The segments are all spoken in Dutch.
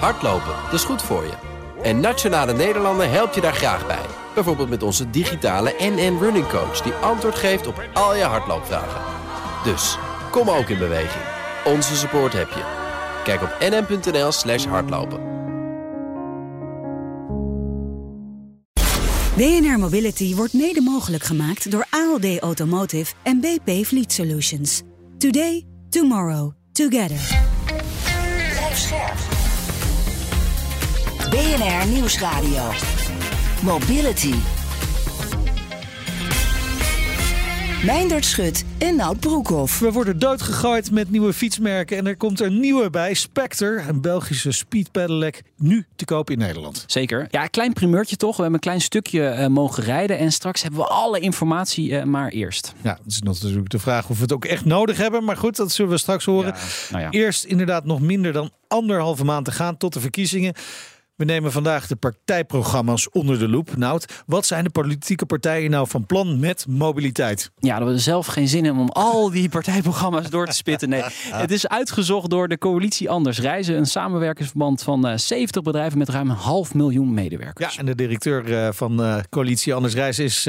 Hardlopen, dat is goed voor je. En Nationale Nederlanden helpt je daar graag bij. Bijvoorbeeld met onze digitale NN Running Coach... die antwoord geeft op al je hardloopvragen. Dus, kom ook in beweging. Onze support heb je. Kijk op nn.nl slash hardlopen. BNR Mobility wordt mede mogelijk gemaakt door ALD Automotive en BP Fleet Solutions. Today, tomorrow, together. BNR Nieuwsradio. Mobility. Meindert Schut en Nout Broekhoff. We worden doodgegooid met nieuwe fietsmerken en er komt er nieuwe bij. Spectre, een Belgische speed pedelec, nu te koop in Nederland. Zeker. Ja, een klein primeurtje toch. We hebben een klein stukje uh, mogen rijden en straks hebben we alle informatie uh, maar eerst. Ja, het is natuurlijk de vraag of we het ook echt nodig hebben. Maar goed, dat zullen we straks horen. Ja, nou ja. Eerst inderdaad nog minder dan anderhalve maand te gaan tot de verkiezingen. We nemen vandaag de partijprogramma's onder de loep. Nout, wat zijn de politieke partijen nou van plan met mobiliteit? Ja, dat we zelf geen zin hebben om al die partijprogramma's door te spitten. Nee, het is uitgezocht door de coalitie Anders Reizen. Een samenwerkingsverband van 70 eh, bedrijven met ruim een half miljoen medewerkers. Ja, en de directeur eh, van uh, coalitie Anders Reizen is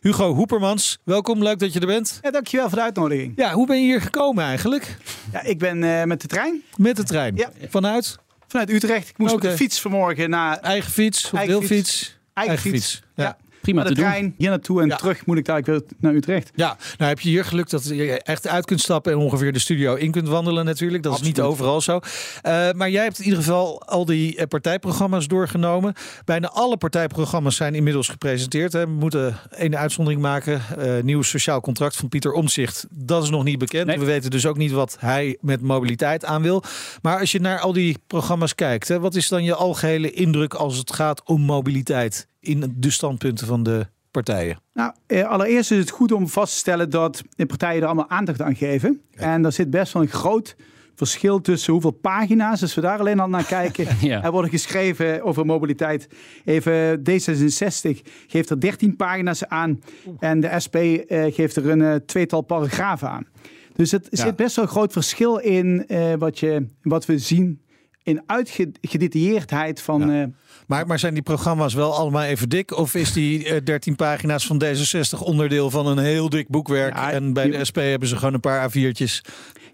Hugo Hoepermans. Welkom, leuk dat je er bent. Ja, dankjewel voor de uitnodiging. Ja, hoe ben je hier gekomen eigenlijk? Ja, ik ben met de trein. Met de trein? Ja. Vanuit? Vanuit Utrecht. Ik moest okay. op de fiets vanmorgen naar... Eigen fiets of eigen deelfiets? Fiets. Eigen, eigen fiets. fiets. Ja. ja. Prima de te trein, doen. hier naartoe en ja. terug moet ik daar weer naar Utrecht. Ja, nou heb je hier geluk dat je echt uit kunt stappen en ongeveer de studio in kunt wandelen natuurlijk. Dat Absoluut. is niet overal zo. Uh, maar jij hebt in ieder geval al die uh, partijprogramma's doorgenomen. Bijna alle partijprogramma's zijn inmiddels gepresenteerd. Hè. We moeten één uitzondering maken. Uh, nieuw sociaal contract van Pieter Omzicht. Dat is nog niet bekend. Nee. We weten dus ook niet wat hij met mobiliteit aan wil. Maar als je naar al die programma's kijkt, hè, wat is dan je algehele indruk als het gaat om mobiliteit in de standpunten van de partijen? Nou, eh, allereerst is het goed om vast te stellen dat de partijen er allemaal aandacht aan geven. Ja. En daar zit best wel een groot verschil tussen hoeveel pagina's, als we daar alleen al naar kijken, ja. er worden geschreven over mobiliteit. Even D66 geeft er 13 pagina's aan en de SP eh, geeft er een uh, tweetal paragrafen aan. Dus het ja. zit best wel een groot verschil in uh, wat, je, wat we zien in uitgedetailleerdheid van... Ja. Maar, maar zijn die programma's wel allemaal even dik? Of is die uh, 13 pagina's van D66 onderdeel van een heel dik boekwerk? Ja, en bij je, de SP hebben ze gewoon een paar A4'tjes.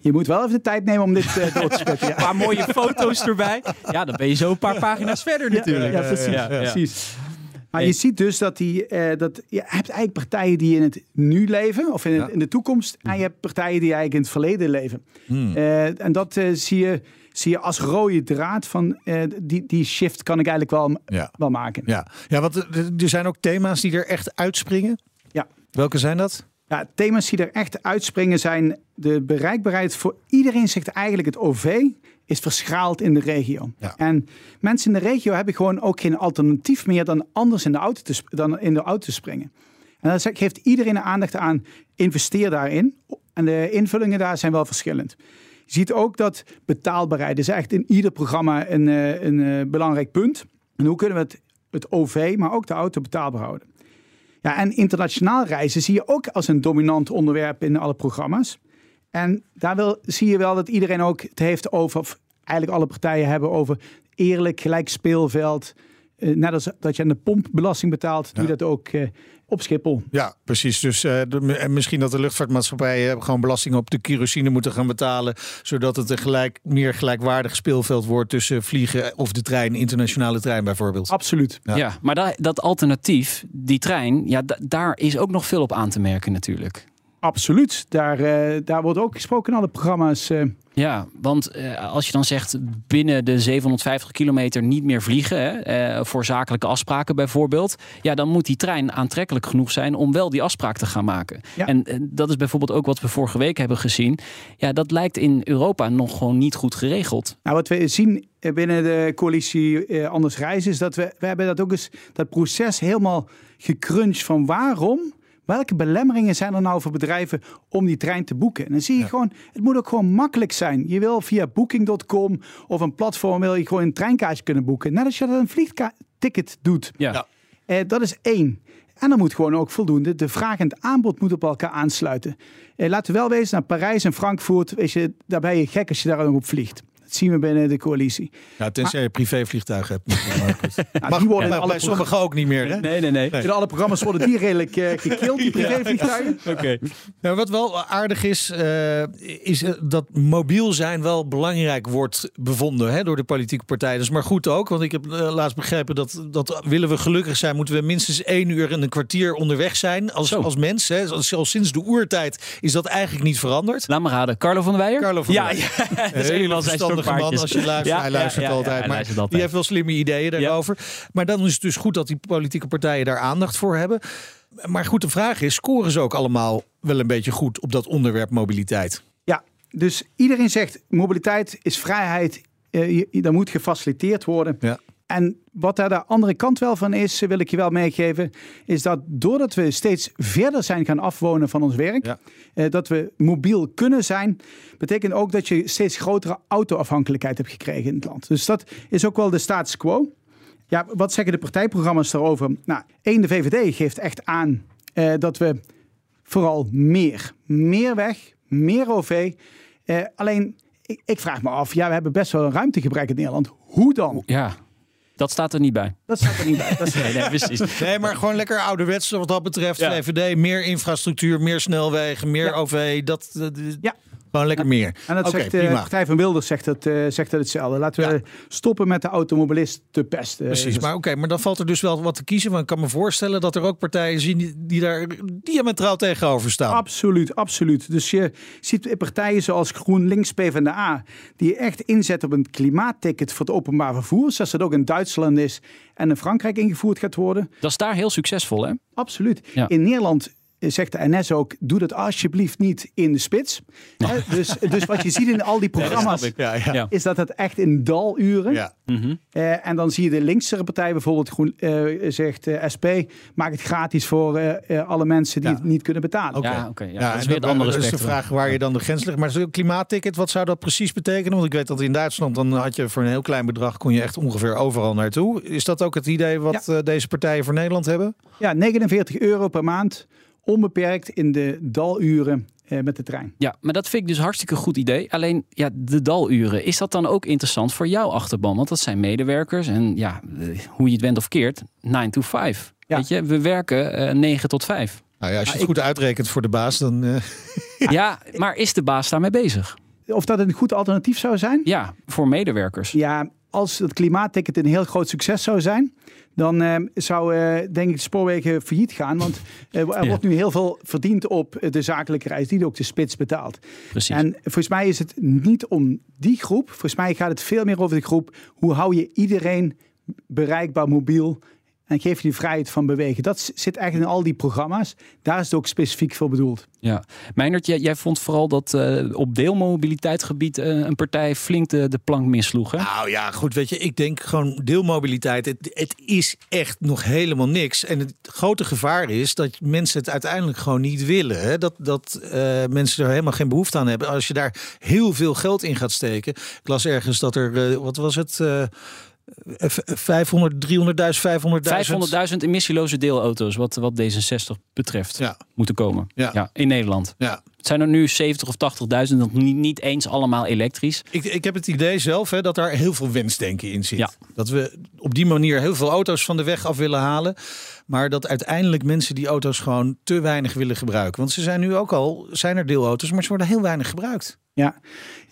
Je moet wel even de tijd nemen om dit uh, door te spitten. Ja. Een paar mooie foto's erbij. Ja, dan ben je zo een paar pagina's verder natuurlijk. Ja, precies. precies. Maar je ziet dus dat, die, uh, dat je hebt eigenlijk partijen die in het nu leven, of in, het, in de toekomst. En je hebt partijen die eigenlijk in het verleden leven. Hmm. Uh, en dat zie je zie je als rode draad van uh, die, die shift kan ik eigenlijk wel, ja. wel maken. Ja. ja, want er zijn ook thema's die er echt uitspringen. Ja. Welke zijn dat? Ja, thema's die er echt uitspringen zijn de bereikbaarheid voor iedereen zegt eigenlijk het OV is verschraald in de regio. Ja. En mensen in de regio hebben gewoon ook geen alternatief meer dan anders in de auto te, dan in de auto te springen. En dan geeft iedereen de aandacht aan, investeer daarin. En de invullingen daar zijn wel verschillend. Je ziet ook dat betaalbaarheid is echt in ieder programma een, een, een belangrijk punt. En hoe kunnen we het, het OV, maar ook de auto betaalbaar houden? Ja, en internationaal reizen zie je ook als een dominant onderwerp in alle programma's. En daar wil, zie je wel dat iedereen ook het heeft over, of eigenlijk alle partijen hebben over eerlijk, gelijk speelveld. Uh, net als dat je aan de pomp belasting betaalt, ja. doe je dat ook uh, op Schiphol. Ja, precies. Dus uh, de, en misschien dat de luchtvaartmaatschappijen gewoon belasting op de kerosine moeten gaan betalen, zodat het een gelijk, meer gelijkwaardig speelveld wordt tussen vliegen of de trein, internationale trein bijvoorbeeld. Absoluut. Ja, ja maar dat, dat alternatief, die trein, ja, daar is ook nog veel op aan te merken natuurlijk. Absoluut. Daar, uh, daar wordt ook gesproken in alle programma's. Uh. Ja, want uh, als je dan zegt binnen de 750 kilometer niet meer vliegen, hè, voor zakelijke afspraken bijvoorbeeld, ja, dan moet die trein aantrekkelijk genoeg zijn om wel die afspraak te gaan maken. Ja. En dat is bijvoorbeeld ook wat we vorige week hebben gezien. Ja, dat lijkt in Europa nog gewoon niet goed geregeld. Nou, wat we zien binnen de coalitie Anders Reizen is dat we, we hebben dat ook eens dat proces helemaal gecrunched van waarom Welke belemmeringen zijn er nou voor bedrijven om die trein te boeken? En dan zie je ja. gewoon, het moet ook gewoon makkelijk zijn. Je wil via booking.com of een platform wil je gewoon een treinkaartje kunnen boeken. Net als je dat een vliegticket doet. Ja. Eh, dat is één. En dan moet gewoon ook voldoende, de vraag en het aanbod moet op elkaar aansluiten. Eh, laten we wel wezen, naar Parijs en Frankfurt, weet je, daar ben je gek als je daar nog op vliegt. Dat zien we binnen de coalitie. Ja, tenzij je privévliegtuig hebt. Nou, Mag die worden ja, alle bij sommigen ook niet meer. Hè? Nee, nee, nee. In alle programma's worden die redelijk uh, gekild, die privévliegtuigen. Oké. Nou, wat wel aardig is, uh, is dat mobiel zijn wel belangrijk wordt bevonden hè, door de politieke partijen. Dat is maar goed ook, want ik heb uh, laatst begrepen dat, dat willen we gelukkig zijn, moeten we minstens één uur en een kwartier onderweg zijn als, als mens. Hè. Al sinds de oertijd is dat eigenlijk niet veranderd. Laat maar raden, Carlo van der Weijer? Carlo van ja, der Weijer. Ja, een hele verstandige man als je luistert. Ja, hij luistert ja, altijd, maar luistert altijd. die heeft wel slimme ideeën daarover. Maar dan is het dus goed dat die politieke partijen daar aandacht voor hebben. Maar goed, de vraag is, scoren ze ook allemaal wel een beetje goed op dat onderwerp mobiliteit? Ja, dus iedereen zegt mobiliteit is vrijheid, uh, dat moet gefaciliteerd worden. Ja. En wat daar de andere kant wel van is, wil ik je wel meegeven, is dat doordat we steeds verder zijn gaan afwonen van ons werk, ja. eh, dat we mobiel kunnen zijn, betekent ook dat je steeds grotere autoafhankelijkheid hebt gekregen in het land. Dus dat is ook wel de status quo. Ja, wat zeggen de partijprogramma's daarover? Nou, één, de VVD geeft echt aan eh, dat we vooral meer, meer weg, meer OV. Eh, alleen, ik, ik, vraag me af, ja, we hebben best wel een ruimtegebrek in Nederland. Hoe dan? Ja. Dat staat er niet bij. Dat staat er niet bij. Dat is... nee, nee, precies. Nee, maar gewoon lekker ouderwets wat dat betreft. Ja. VVD, meer infrastructuur, meer snelwegen, meer ja. OV. Dat, dat, ja. Gewoon lekker meer. En dat okay, zegt de Partij van Wilders zegt dat, uh, zegt dat hetzelfde. Laten we ja. stoppen met de automobilist te pesten. Precies, maar oké, okay, maar dan valt er dus wel wat te kiezen. Want ik kan me voorstellen dat er ook partijen zien die, die daar diametraal tegenover staan. Absoluut, absoluut. Dus je ziet partijen zoals GroenLinks, PvdA, die echt inzetten op een klimaatticket voor het openbaar vervoer. Zoals dat ook in Duitsland is en in Frankrijk ingevoerd gaat worden. Dat is daar heel succesvol, hè? Absoluut. Ja. In Nederland zegt de NS ook, doe dat alsjeblieft niet in de spits. Dus, dus wat je ziet in al die programma's, ja, ja, ja. is dat het echt in daluren. Ja. Mm -hmm. uh, en dan zie je de linkse partij bijvoorbeeld, groen, uh, zegt uh, SP, maak het gratis voor alle mensen die het niet kunnen betalen. Okay. Ja, oké. Okay, ja, dat is weer het andere dus de vraag waar je dan de grens ligt. Maar zo'n klimaatticket, wat zou dat precies betekenen? Want ik weet dat in Duitsland, dan had je voor een heel klein bedrag, kon je echt ongeveer overal naartoe. Is dat ook het idee wat deze partijen voor Nederland hebben? Ja, 49 euro per maand onbeperkt in de daluren eh, met de trein. Ja, maar dat vind ik dus hartstikke goed idee. Alleen ja, de daluren, is dat dan ook interessant voor jouw achterban? Want dat zijn medewerkers en ja, hoe je het went of keert, 9 to 5. Ja. Weet je, we werken uh, 9 tot 5. Nou ja, als je het goed ik... uitrekent voor de baas, dan. Uh... ja, maar is de baas daarmee bezig? Of dat een goed alternatief zou zijn? Ja, voor medewerkers. Ja, als het klimaatticket een heel groot succes zou zijn, dan uh, zou uh, denk ik de spoorwegen failliet gaan. Want uh, er ja. wordt nu heel veel verdiend op de zakelijke reis, die ook de spits betaalt. Precies. En volgens mij is het niet om die groep. Volgens mij gaat het veel meer over de groep. Hoe hou je iedereen bereikbaar mobiel? En geef je die vrijheid van bewegen. Dat zit eigenlijk in al die programma's. Daar is het ook specifiek voor bedoeld. Ja, Meijnerd, jij, jij vond vooral dat uh, op deelmobiliteitsgebied uh, een partij flink de, de plank misloeg. Hè? Nou ja, goed, weet je, ik denk gewoon deelmobiliteit. Het, het is echt nog helemaal niks. En het grote gevaar is dat mensen het uiteindelijk gewoon niet willen. Hè? Dat, dat uh, mensen er helemaal geen behoefte aan hebben. Als je daar heel veel geld in gaat steken. Ik las ergens dat er, wat was het? 500, 300.000, 500.000. 500.000 emissieloze deelauto's, wat, wat D66 betreft, ja. moeten komen. Ja. ja in Nederland. Ja. Het zijn er nu 70 of 80.000, nog niet, niet eens allemaal elektrisch. Ik, ik heb het idee zelf hè, dat daar heel veel wensdenken in zit. Ja. Dat we op die manier heel veel auto's van de weg af willen halen. Maar dat uiteindelijk mensen die auto's gewoon te weinig willen gebruiken. Want ze zijn nu ook al, zijn er deelauto's, maar ze worden heel weinig gebruikt. Ja,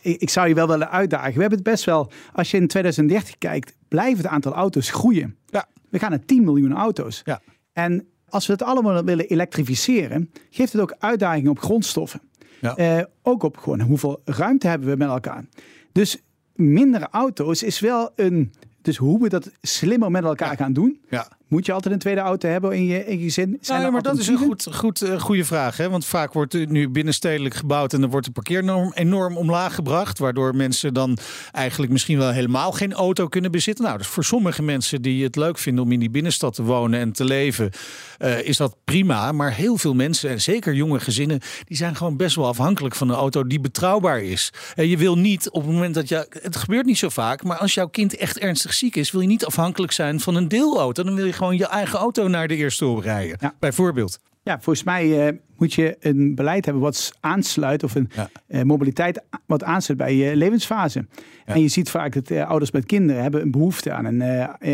ik, ik zou je wel willen uitdagen. We hebben het best wel, als je in 2030 kijkt, blijft het aantal auto's groeien. Ja. We gaan naar 10 miljoen auto's. Ja. En als we het allemaal willen elektrificeren, geeft het ook uitdagingen op grondstoffen. Ja. Uh, ook op gewoon hoeveel ruimte hebben we met elkaar. Dus minder auto's is wel een. Dus hoe we dat slimmer met elkaar Ja. gaan doen. Ja. Moet je altijd een tweede auto hebben in je, in je? Zijn Nee, er maar dat is een goed, goed, eh, goede vraag. Hè? Want vaak wordt nu binnenstedelijk gebouwd en dan wordt de parkeernorm enorm omlaag gebracht. Waardoor mensen dan eigenlijk misschien wel helemaal geen auto kunnen bezitten. Nou, dus voor sommige mensen die het leuk vinden om in die binnenstad te wonen en te leven, eh, is dat prima. Maar heel veel mensen, en zeker jonge gezinnen, die zijn gewoon best wel afhankelijk van een auto die betrouwbaar is. En je wil niet op het moment dat je. Het gebeurt niet zo vaak, maar als jouw kind echt ernstig ziek is, wil je niet afhankelijk zijn van een deelauto. Dan wil je gewoon je eigen auto naar de eerste hulp rijden. Ja. Bijvoorbeeld. Ja, volgens mij eh, moet je een beleid hebben wat aansluit, of een Ja. eh, mobiliteit wat aansluit bij je levensfase. En je ziet vaak dat eh, ouders met kinderen hebben een behoefte aan een,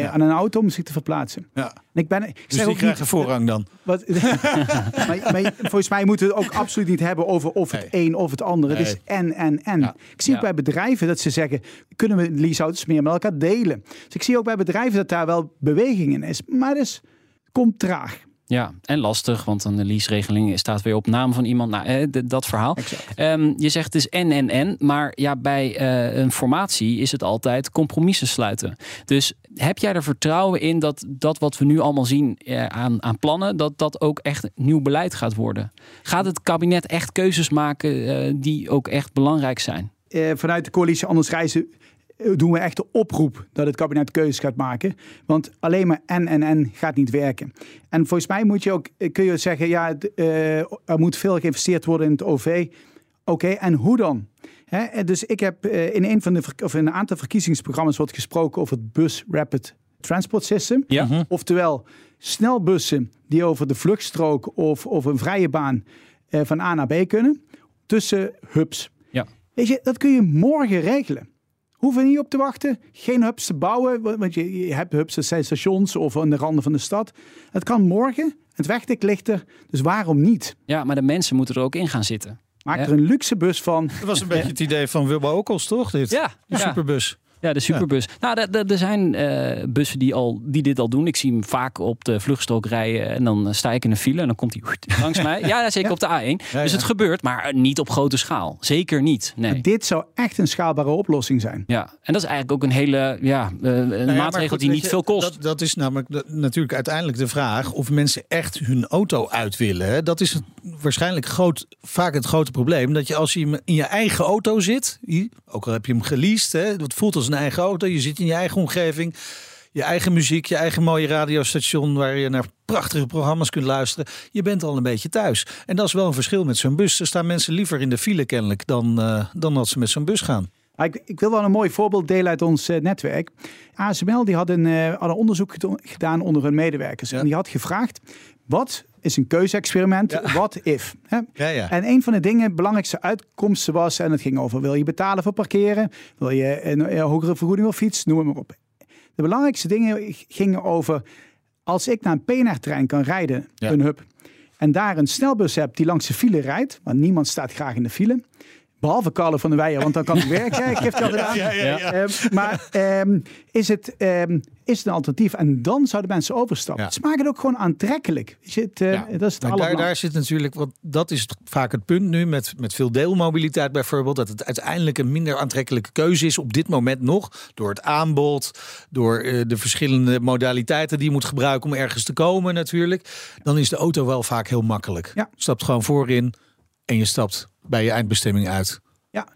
aan een auto om zich te verplaatsen. Ja. En ik ben, ik Dus zeg die ook krijgen niet, voorrang dan. Wat, maar, maar volgens mij moeten we het ook absoluut niet hebben over of het Nee. een of het ander. Het is en, en, en. Ja. Ik zie ook bij bedrijven dat ze zeggen, kunnen we leaseauto's meer met elkaar delen? Dus ik zie ook bij bedrijven dat daar wel beweging in is. Maar dus komt traag. Ja, en lastig, want een lease-regeling staat weer op naam van iemand. Nou, eh, dat verhaal. Ehm, je zegt het is en en en, maar ja, bij eh, een formatie is het altijd compromissen sluiten. Dus heb jij er vertrouwen in dat dat wat we nu allemaal zien eh, aan, aan plannen, dat dat ook echt nieuw beleid gaat worden? Gaat het kabinet echt keuzes maken die ook echt belangrijk zijn? vanuit de coalitie Anders Reizen doen we echt de oproep dat het kabinet keuzes gaat maken. Want alleen maar en en en gaat niet werken. En volgens mij moet je ook, eh, kun je zeggen, ja, eh, er moet veel geïnvesteerd worden in het OV. Oké, en hoe dan? Hè, en dus ik heb eh, in een van de of in een aantal verkiezingsprogramma's wordt gesproken over het Bus Rapid Transport System. Ja. Oftewel snelbussen die over de vluchtstrook of over een vrije baan eh, van A naar B kunnen. Tussen hubs. Ja. Weet je, dat kun je morgen regelen. Hoeven niet op te wachten. Geen hubs te bouwen. wa- Want je, je hebt hubs, dat zijn stations of aan de randen van de stad. Het kan morgen. Het wegdek ligt er. Dus waarom niet? Ja, maar de mensen moeten er ook in gaan zitten. Maak Ja. er een luxe bus van. Dat was een beetje het idee van Wilbo Okels, toch? Dit? Ja, De ja. superbus. Ja, de superbus. Nou, er- zijn eh, bussen die, al, die dit al doen. Ik zie hem vaak op de vluchtstrook rijden. En dan eh, sta ik in een file en dan komt hij langs mij. Ja, zeker op de A1. Ja, dus ja. het gebeurt, maar niet op grote schaal. Zeker niet. Nee. Dit zou echt een schaalbare oplossing zijn. Ja, en dat is eigenlijk ook een hele ja, eh, een Nou maatregel goed, die niet je, veel kost. Dat, dat is namelijk natuurlijk uiteindelijk de vraag of mensen echt hun auto uit willen. hè. Dat is het, waarschijnlijk groot, vaak het grote probleem. Dat je als je in je eigen auto zit, ook al heb je hem geleased, hè, het voelt als een eigen auto. Je zit in je eigen omgeving, je eigen muziek, je eigen mooie radiostation waar je naar prachtige programma's kunt luisteren. Je bent al een beetje thuis. En dat is wel een verschil met zo'n bus. Er staan mensen liever in de file kennelijk dan, eh, dan dat ze met zo'n bus gaan. Maar Ik, ik wil wel een mooi voorbeeld delen uit ons eh, netwerk. ASML die had een, eh, had een onderzoek gedaan onder hun medewerkers. Ja. En die had gevraagd, wat is een keuze-experiment? What if? Hè? Ja, ja. En een van de dingen, belangrijkste uitkomsten was, en het ging over, wil je betalen voor parkeren? Wil je een, een hogere vergoeding voor fiets? Noem het maar op. De belangrijkste dingen gingen over, als ik naar een PNR-trein kan rijden, een hub, en daar een snelbus heb die langs de file rijdt, want niemand staat graag in de file, behalve Carlo van der Weijer, want dan kan hij werken. Ik het al gedaan. Ehm, maar ehm, is, het, ehm, is het een alternatief? En dan zouden mensen overstappen. Ja. Ze maken het ook gewoon aantrekkelijk. Weet je, het, eh, Ja. Dat is het daar, daar zit natuurlijk, want dat is vaak het punt nu met, met veel deelmobiliteit bijvoorbeeld, dat het uiteindelijk een minder aantrekkelijke keuze is op dit moment nog, door het aanbod, door eh, de verschillende modaliteiten die je moet gebruiken om ergens te komen natuurlijk. Dan is de auto wel vaak heel makkelijk. Ja. Je stapt gewoon voorin en je stapt bij je eindbestemming uit. Ja.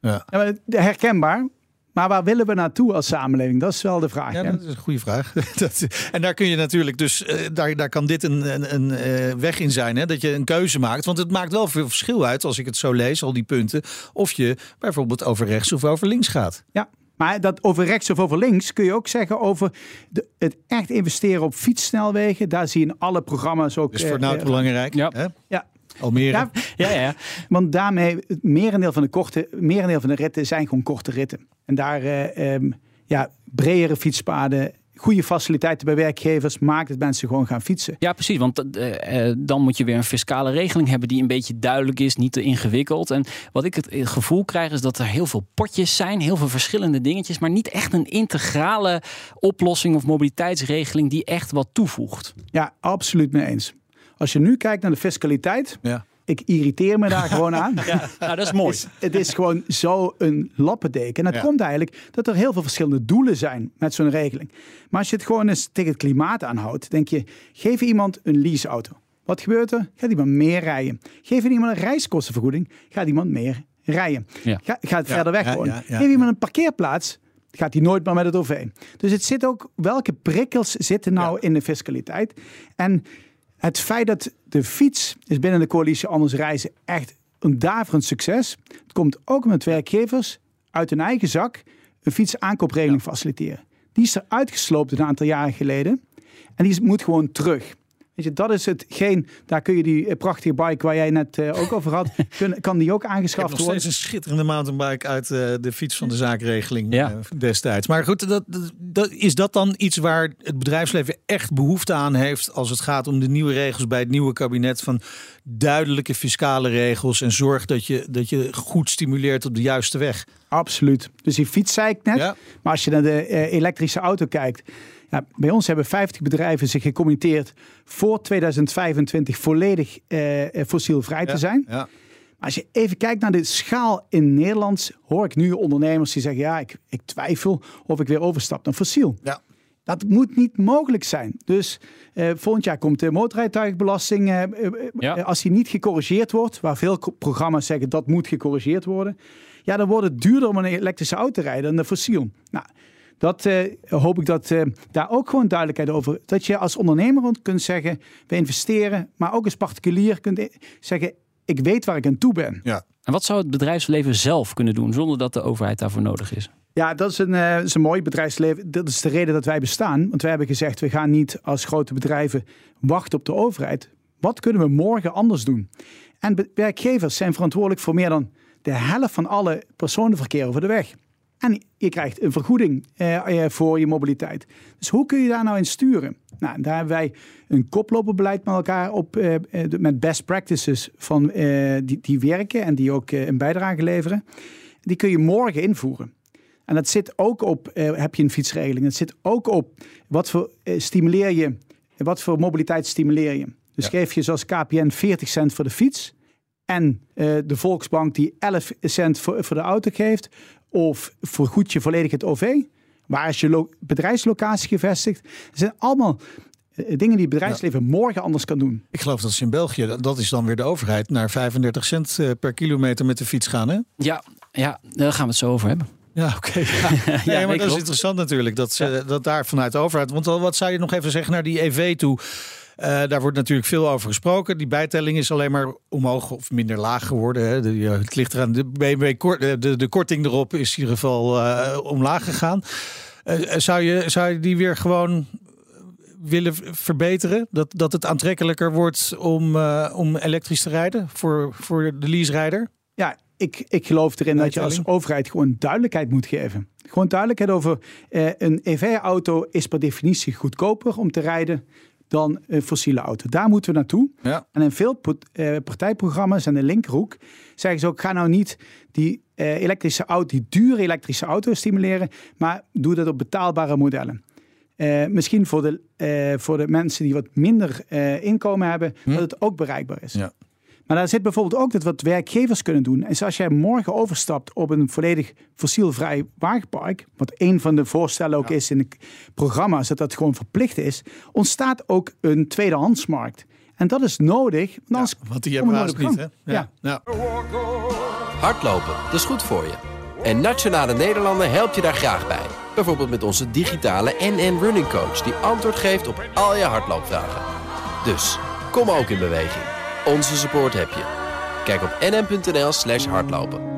Ja. Ja, maar herkenbaar. Maar waar willen we naartoe als samenleving? Dat is wel de vraag. Ja, hè? dat is een goede vraag. dat, en daar kun je natuurlijk dus, eh, daar, daar kan dit een, een, een eh, weg in zijn, hè? dat je een keuze maakt. Want het maakt wel veel verschil uit, als ik het zo lees, al die punten, of je bijvoorbeeld over rechts of over links gaat. Ja. Maar dat over rechts of over links kun je ook zeggen over de, het echt investeren op fietssnelwegen. Daar zie je in alle programma's ook. Dus voor eh, nou eh, belangrijk. Ja. Hè? ja. Almere. Ja, Ja, ja. want daarmee, het merendeel van de, korte, merendeel van de ritten zijn gewoon korte ritten. En daar, eh, ehm, ja, bredere fietspaden, goede faciliteiten bij werkgevers, maakt dat mensen gewoon gaan fietsen. Ja, precies. Want eh, eh, dan moet je weer een fiscale regeling hebben die een beetje duidelijk is, niet te ingewikkeld. En wat ik het gevoel krijg is dat er heel veel potjes zijn, heel veel verschillende dingetjes, maar niet echt een integrale oplossing of mobiliteitsregeling die echt wat toevoegt. Ja, absoluut mee eens. Als je nu kijkt naar de fiscaliteit, Ja. ik irriteer me daar gewoon aan. Ja, nou, dat is mooi. is, het is gewoon zo een lappendeken. En dat Ja. komt eigenlijk dat er heel veel verschillende doelen zijn met zo'n regeling. Maar als je het gewoon eens tegen het klimaat aanhoudt, denk je, geef iemand een leaseauto. Wat gebeurt er? Gaat iemand meer rijden. Geef iemand een reiskostenvergoeding, gaat iemand meer rijden. Ja. Ga, gaat Ja, verder weg ja, wonen. ja, ja, Geef iemand een parkeerplaats, gaat hij nooit meer met het OV. Dus het zit ook, welke prikkels zitten nou in de fiscaliteit? En het feit dat de fiets is binnen de coalitie Anders Reizen echt een daverend succes. Het komt ook met werkgevers uit hun eigen zak een fietsaankoopregeling faciliteren. Die is er uitgesloopt een aantal jaren geleden. En die moet gewoon terug. Weet je, dat is hetgeen, daar kun je die eh, prachtige bike waar jij net eh, ook over had, kun, kan die ook aangeschaft worden. steeds een schitterende mountainbike uit eh, de fiets van de zaakregeling Ja. destijds. Maar goed, dat, dat, dat- is dat dan iets waar het bedrijfsleven echt behoefte aan heeft als het gaat om de nieuwe regels bij het nieuwe kabinet van duidelijke fiscale regels en zorg dat je, dat je goed stimuleert op de juiste weg? Absoluut. Dus die fiets zei ik net. Ja. Maar als je naar de eh, elektrische auto kijkt. Ja, bij ons hebben 50 bedrijven zich gecommitteerd voor 2025 volledig eh, eh, fossielvrij te zijn. Ja. Maar als je even kijkt naar de schaal in Nederland, hoor ik nu ondernemers die zeggen: ja, ik, ik twijfel of ik weer overstap naar fossiel. Ja. Dat moet niet mogelijk zijn. Dus eh, volgend jaar komt de motorrijtuigbelasting. eh, eh, eh, Ja. Als die niet gecorrigeerd wordt, waar veel programma's zeggen dat moet gecorrigeerd worden. Ja, dan wordt het duurder om een elektrische auto te rijden dan een fossiel. Nou, dat eh, hoop ik dat eh, daar ook gewoon duidelijkheid over. Dat je als ondernemer kunt zeggen, we investeren. Maar ook als particulier kunt zeggen, ik weet waar ik aan toe ben. Ja. En wat zou het bedrijfsleven zelf kunnen doen zonder dat de overheid daarvoor nodig is? Ja, dat is een, eh, is een mooi bedrijfsleven. Dat is de reden dat wij bestaan. Want wij hebben gezegd, we gaan niet als grote bedrijven wachten op de overheid. Wat kunnen we morgen anders doen? En werkgevers zijn verantwoordelijk voor meer dan de helft van alle personenverkeer over de weg. En je krijgt een vergoeding eh, eh, voor je mobiliteit. Dus hoe kun je daar nou in sturen? Nou, daar hebben wij een koploperbeleid met elkaar op, eh, eh, met best practices van, eh, die, die werken en die ook eh, een bijdrage leveren. Die kun je morgen invoeren. En dat zit ook op, eh, heb je een fietsregeling, dat zit ook op wat voor stimuleer je, wat voor mobiliteit stimuleer je. Dus Ja. geef je zoals KPN 40 cent voor de fiets en de Volksbank die 11 cent voor, voor de auto geeft, of vergoed je volledig het OV. Waar is je lo- bedrijfslocatie gevestigd? Dat zijn allemaal eh, dingen die het bedrijfsleven morgen anders kan doen. Ik geloof dat ze in België, dat- is dan weer de overheid, naar 35 cent eh, per kilometer met de fiets gaan. Hè? Ja, ja, daar gaan we het zo over hebben. Ja, oké. Ja. Nee, maar dat is interessant natuurlijk, dat, ze, dat daar vanuit de overheid... Want wat zou je nog even zeggen naar die EV toe? Eh, daar wordt natuurlijk veel over gesproken. Die bijtelling is alleen maar omhoog of minder laag geworden. Hè. De, ja, het ligt eraan, de BMW, kort- eh, de, de korting erop is in ieder geval eh, omlaag gegaan. Eh, zou, je, zou je die weer gewoon willen verbeteren? Dat, dat het aantrekkelijker wordt om, eh, om elektrisch te rijden voor, voor de leaserijder? Ja, ik, ik geloof erin dat je als overheid gewoon duidelijkheid moet geven. Gewoon duidelijkheid over eh, een EV-auto is per definitie goedkoper om te rijden dan een fossiele auto. Daar moeten we naartoe. Ja. En in veel eh, partijprogramma's en de linkerhoek zeggen ze ook: ga nou niet die eh, elektrische auto, die dure elektrische auto stimuleren, maar doe dat op betaalbare modellen. Eh, misschien voor de, voor de mensen die wat minder inkomen hebben, dat het ook bereikbaar is. Ja. Maar daar zit bijvoorbeeld ook dat wat werkgevers kunnen doen. En als jij morgen overstapt op een volledig fossielvrij wagenpark, wat een van de voorstellen ook is in de programma's, dat dat gewoon verplicht is, ontstaat ook een tweedehandsmarkt. En dat is nodig, want anders Want die hebben we niet. Hè? Ja. Ja. Hardlopen, dat is goed voor je. En Nationale Nederlanden helpt je daar graag bij. Bijvoorbeeld met onze digitale NN Running Coach... die antwoord geeft op al je hardloopvragen. Dus, kom ook in beweging. Onze support heb je. Kijk op nn.nl slash hardlopen.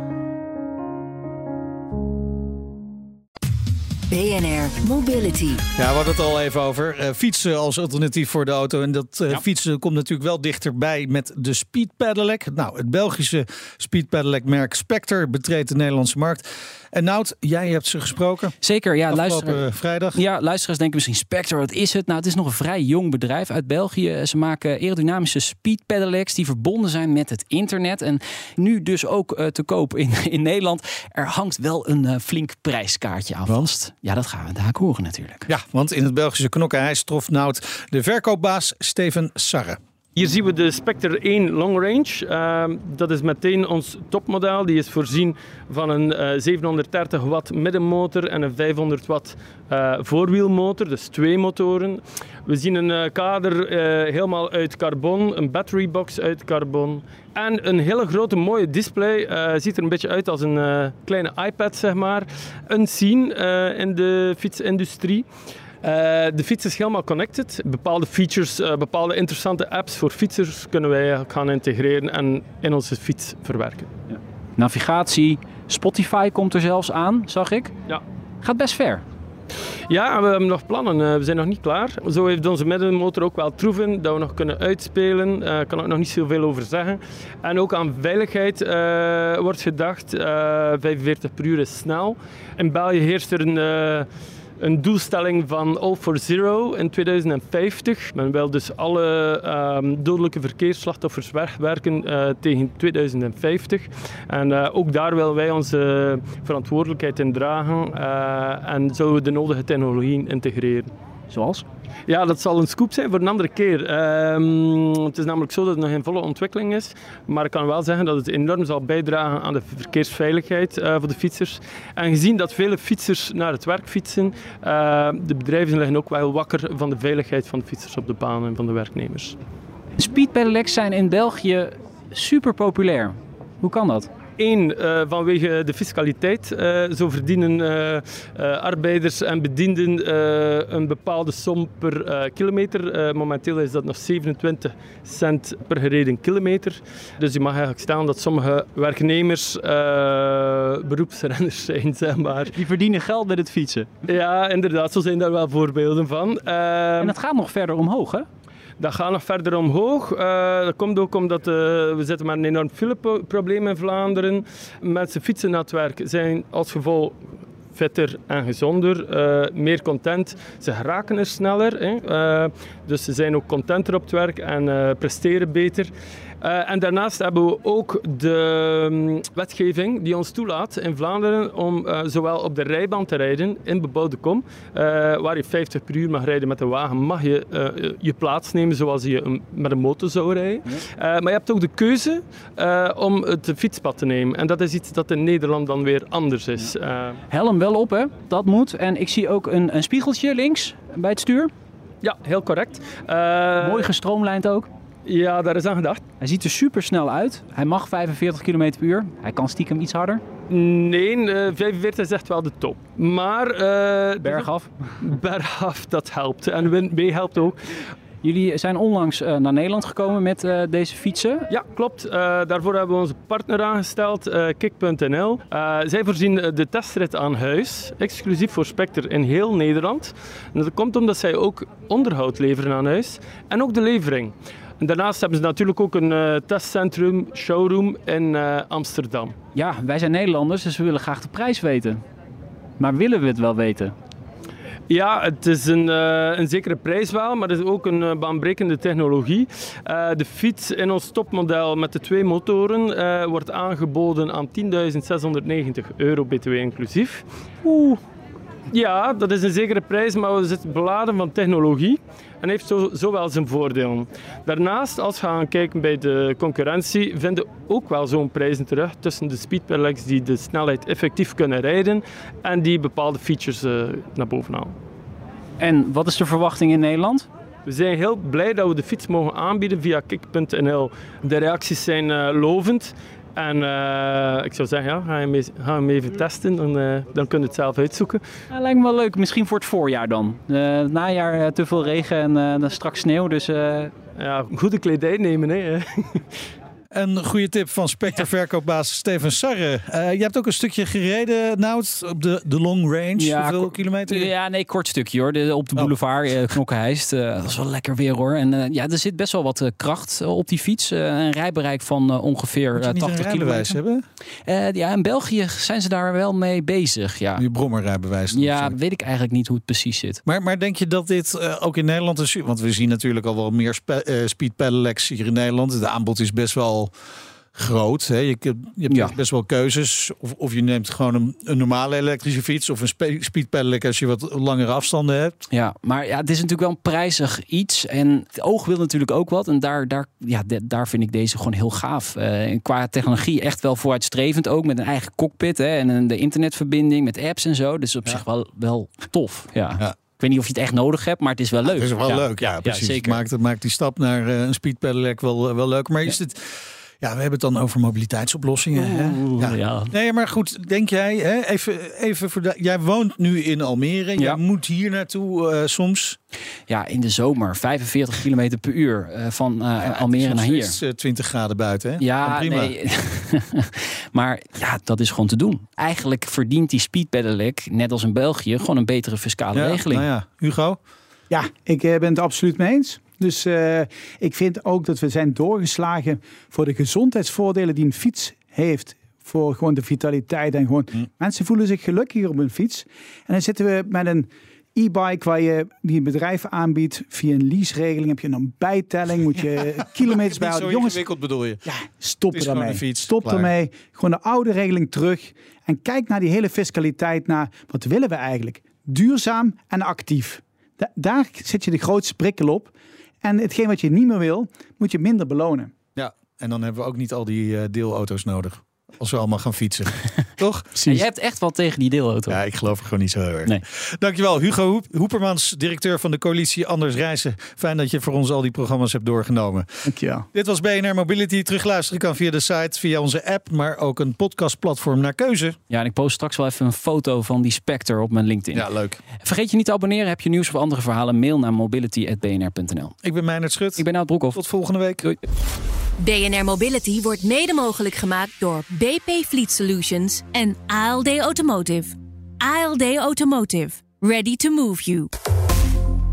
BNR Mobility. Ja, we hadden het al even over. Eh, fietsen als alternatief voor de auto. En dat eh, Ja. fietsen komt natuurlijk wel dichterbij met de Speed Pedelec. Nou, het Belgische Speed Pedelec merk Spectre betreedt de Nederlandse markt. En Nout, jij hebt ze gesproken Zeker, ja, afgelopen luister. vrijdag. Ja, luisteraars denken misschien Spectre, wat is het? Nou, het is nog een vrij jong bedrijf uit België. Ze maken aerodynamische speed pedelecs die verbonden zijn met het internet. En nu dus ook eh, te koop in, in Nederland. Er hangt wel een eh, flink prijskaartje aan Want? vast. Ja, dat gaan we daar horen natuurlijk. Ja, want in het Belgische Knokkenijs trof Nout de verkoopbaas Steven Sarre. Hier zien we de Spectre 1 Long Range. Ehm, dat is meteen ons topmodel. Die is voorzien van een eh, 730 watt middenmotor en een 500 watt eh, voorwielmotor, dus twee motoren. We zien een eh, kader eh, helemaal uit carbon, een battery box uit carbon en een hele grote mooie display. Eh, ziet er een beetje uit als een eh, kleine iPad, zeg maar. Een scene eh, in de fietsindustrie. Eh, de fiets is helemaal connected. Bepaalde features, eh, bepaalde interessante apps voor fietsers kunnen wij gaan integreren en in onze fiets verwerken. Navigatie, Spotify komt er zelfs aan, zag ik. Ja. Gaat best ver. Ja, we hebben nog plannen. Eh, we zijn nog niet klaar. Zo heeft onze middenmotor ook wel troeven dat we nog kunnen uitspelen. Daar uh, kan ik nog niet zoveel over zeggen. En ook aan veiligheid uh, wordt gedacht. 45 per uur is snel. In België heerst er een een doelstelling van All for Zero in 2050. Men wil dus alle um, dodelijke verkeersslachtoffers wegwerken uh, tegen 2050. En uh, ook daar willen wij onze verantwoordelijkheid in dragen uh, en zullen we de nodige technologieën integreren. Zoals? Ja, dat zal een scoop zijn voor een andere keer. Um, het is namelijk zo dat het nog in volle ontwikkeling is. Maar ik kan wel zeggen dat het enorm zal bijdragen aan de verkeersveiligheid uh, voor de fietsers. En gezien dat vele fietsers naar het werk fietsen, uh, de bedrijven liggen ook wel wakker van de veiligheid van de fietsers op de baan en van de werknemers. Speedpedelecs zijn in België super populair. Hoe kan dat? Eén, uh, vanwege de fiscaliteit. Uh, zo verdienen uh, arbeiders en bedienden een bepaalde som per kilometer. momenteel is dat nog 27 cent per gereden kilometer. Dus je mag eigenlijk stellen dat sommige werknemers beroepsrenners zijn, zeg maar. Die verdienen geld met het fietsen. Ja, inderdaad. Zo zijn daar wel voorbeelden van. en het gaat nog verder omhoog, hè? Dat gaat nog verder omhoog. Uh, dat komt ook omdat uh, we zitten met een enorm fileprobleem in Vlaanderen. Mensen fietsen naar het werk zijn als gevolg fitter en gezonder, uh, meer content. Ze geraken er sneller, hè. dus ze zijn ook contenter op het werk en presteren beter. Uh, en daarnaast hebben we ook de um, wetgeving die ons toelaat in Vlaanderen om uh, zowel op de rijbaan te rijden in bebouwde kom, uh, waar je 50 per uur mag rijden met een wagen, mag je je plaats nemen zoals je een, met een motor zou rijden. Ja. maar je hebt ook de keuze om het fietspad te nemen. En dat is iets dat in Nederland dan weer anders is. Ja. Helm wel op, hè? dat moet. En ik zie ook een, een spiegeltje links bij het stuur. Ja, heel correct. Mooi gestroomlijnd ook. Ja, daar is aan gedacht. Hij ziet er super snel uit. Hij mag 45 km per uur. Hij kan stiekem iets harder. Nee, uh, 45 is echt wel de top. Maar... Uh, bergaf? Bergaf, dat helpt. En wind mee helpt ook. Jullie zijn onlangs uh, naar Nederland gekomen met uh, deze fietsen. Ja, klopt. Uh, daarvoor hebben we onze partner aangesteld, Kik.nl. zij voorzien de testrit aan huis, exclusief voor Spectre in heel Nederland. En dat komt omdat zij ook onderhoud leveren aan huis en ook de levering. En daarnaast hebben ze natuurlijk ook een uh, testcentrum, showroom in uh, Amsterdam. Ja, wij zijn Nederlanders, dus we willen graag de prijs weten. Maar willen we het wel weten? Ja, het is een, uh, een zekere prijs wel, maar het is ook een baanbrekende technologie. de fiets in ons topmodel met de twee motoren wordt aangeboden aan 10.690 euro btw inclusief. Oeh. Ja, dat is een zekere prijs, maar we zitten beladen van technologie en heeft zo, zo wel zijn voordelen. Daarnaast, als we gaan kijken bij de concurrentie, vinden ook wel zo'n prijzen terug tussen de speedpedelecs die de snelheid effectief kunnen rijden en die bepaalde features uh, naar boven halen. En wat is de verwachting in Nederland? We zijn heel blij dat we de fiets mogen aanbieden via kik.nl. De reacties zijn uh, lovend. En uh, ik zou zeggen, ja, ga, hem, ga hem even testen, dan, uh, dan kun je het zelf uitzoeken. Ja, lijkt me wel leuk, misschien voor het voorjaar dan. Uh, najaar te veel regen en dan straks sneeuw, dus... Ja, goede kledij nemen, hè. Een goede tip van Spectre verkoopbaas Steven Sarre. Uh, je hebt ook een stukje gereden, Nout, op de, de long range. Ja, Hoeveel kilometer? Ja, nee, kort stukje hoor. De, op de oh. boulevard, oh. Knokkenheist. Uh, dat is wel lekker weer hoor. En ja, er zit best wel wat kracht op die fiets. een rijbereik van ongeveer 80 kilometer. hebben? ja, in België zijn ze daar wel mee bezig. Ja. Je brommerrijbewijs. Ja, weet ik eigenlijk niet hoe het precies zit. Maar, maar denk je dat dit ook in Nederland is? Want we zien natuurlijk al wel meer speed pedelecs hier in Nederland. De aanbod is best wel groot. Hè? Je, je hebt ja. best wel keuzes. Of, of je neemt gewoon een, een normale elektrische fiets of een speed pedelec als je wat langere afstanden hebt. Ja, maar ja, het is natuurlijk wel een prijzig iets. En het oog wil natuurlijk ook wat. En daar, daar, ja, daar vind ik deze gewoon heel gaaf. Uh, qua technologie echt wel vooruitstrevend ook. Met een eigen cockpit hè, en een, de internetverbinding met apps en zo. Dus op zich wel, wel tof. ja. ja. Ik weet niet of je het echt nodig hebt, maar het is wel leuk. het is wel leuk, ja, precies. zeker. Maakt, maakt die stap naar uh, een speed pedelec wel, wel leuk. Maar is het we hebben het dan over mobiliteitsoplossingen. Hè? Ja. Nee, maar goed, denk jij, hè, even, even voor de, jij woont nu in Almere. Jij Ja. moet hier naartoe eh, soms. ja, in de zomer 45 km per uur eh, van eh, Almere Het is naar hier. steeds, eh, 20 graden buiten. Hè? Ja, prima. nee. maar ja, dat is gewoon te doen. Eigenlijk verdient die speed pedelec, net als in België, gewoon een betere fiscale Ja, regeling. Nou ja, Hugo. Ja, ik ben het absoluut mee eens. Dus eh, ik vind ook dat we zijn doorgeslagen voor de gezondheidsvoordelen die een fiets heeft. Voor gewoon de vitaliteit en gewoon mensen voelen zich gelukkiger op een fiets. En dan zitten we met een e-bike waar je die een bedrijf aanbiedt via een leaseregeling. Heb je een bijtelling, moet je kilometers Niet bijhouden. Jongens, ingewikkeld bedoel je. ja, stop er daarmee. fiets, Stop klaar. ermee. Gewoon de oude regeling terug. En kijk naar die hele fiscaliteit. Naar wat willen we eigenlijk? Duurzaam en actief. Da- daar zit je de grootste prikkel op. En hetgeen wat je niet meer wil, moet je minder belonen. Ja, en dan hebben we ook niet al die eh, deelauto's nodig. Als we allemaal gaan fietsen. Toch? En jij hebt echt wat tegen die deelauto. Ja, ik geloof er gewoon niet zo heel erg. Nee. Dankjewel, Hugo Hoep, Hoepermans, directeur van de coalitie Anders Reizen. Fijn dat je voor ons al die programma's hebt doorgenomen. Dankjewel. Dit was BNR Mobility. Terugluisteren kan via de site, via onze app, maar ook een podcastplatform naar keuze. Ja, en ik post straks wel even een foto van die Spectre op mijn LinkedIn. leuk. Vergeet je niet te abonneren. Heb je nieuws of andere verhalen? Mail naar mobility.bnr.nl. Ik ben Meijnerd Schut. Ik ben Nout Broekhoff. Tot volgende week. Doei. BNR Mobility wordt mede mogelijk gemaakt door BP Fleet Solutions en ALD Automotive. ALD Automotive. Ready to move you.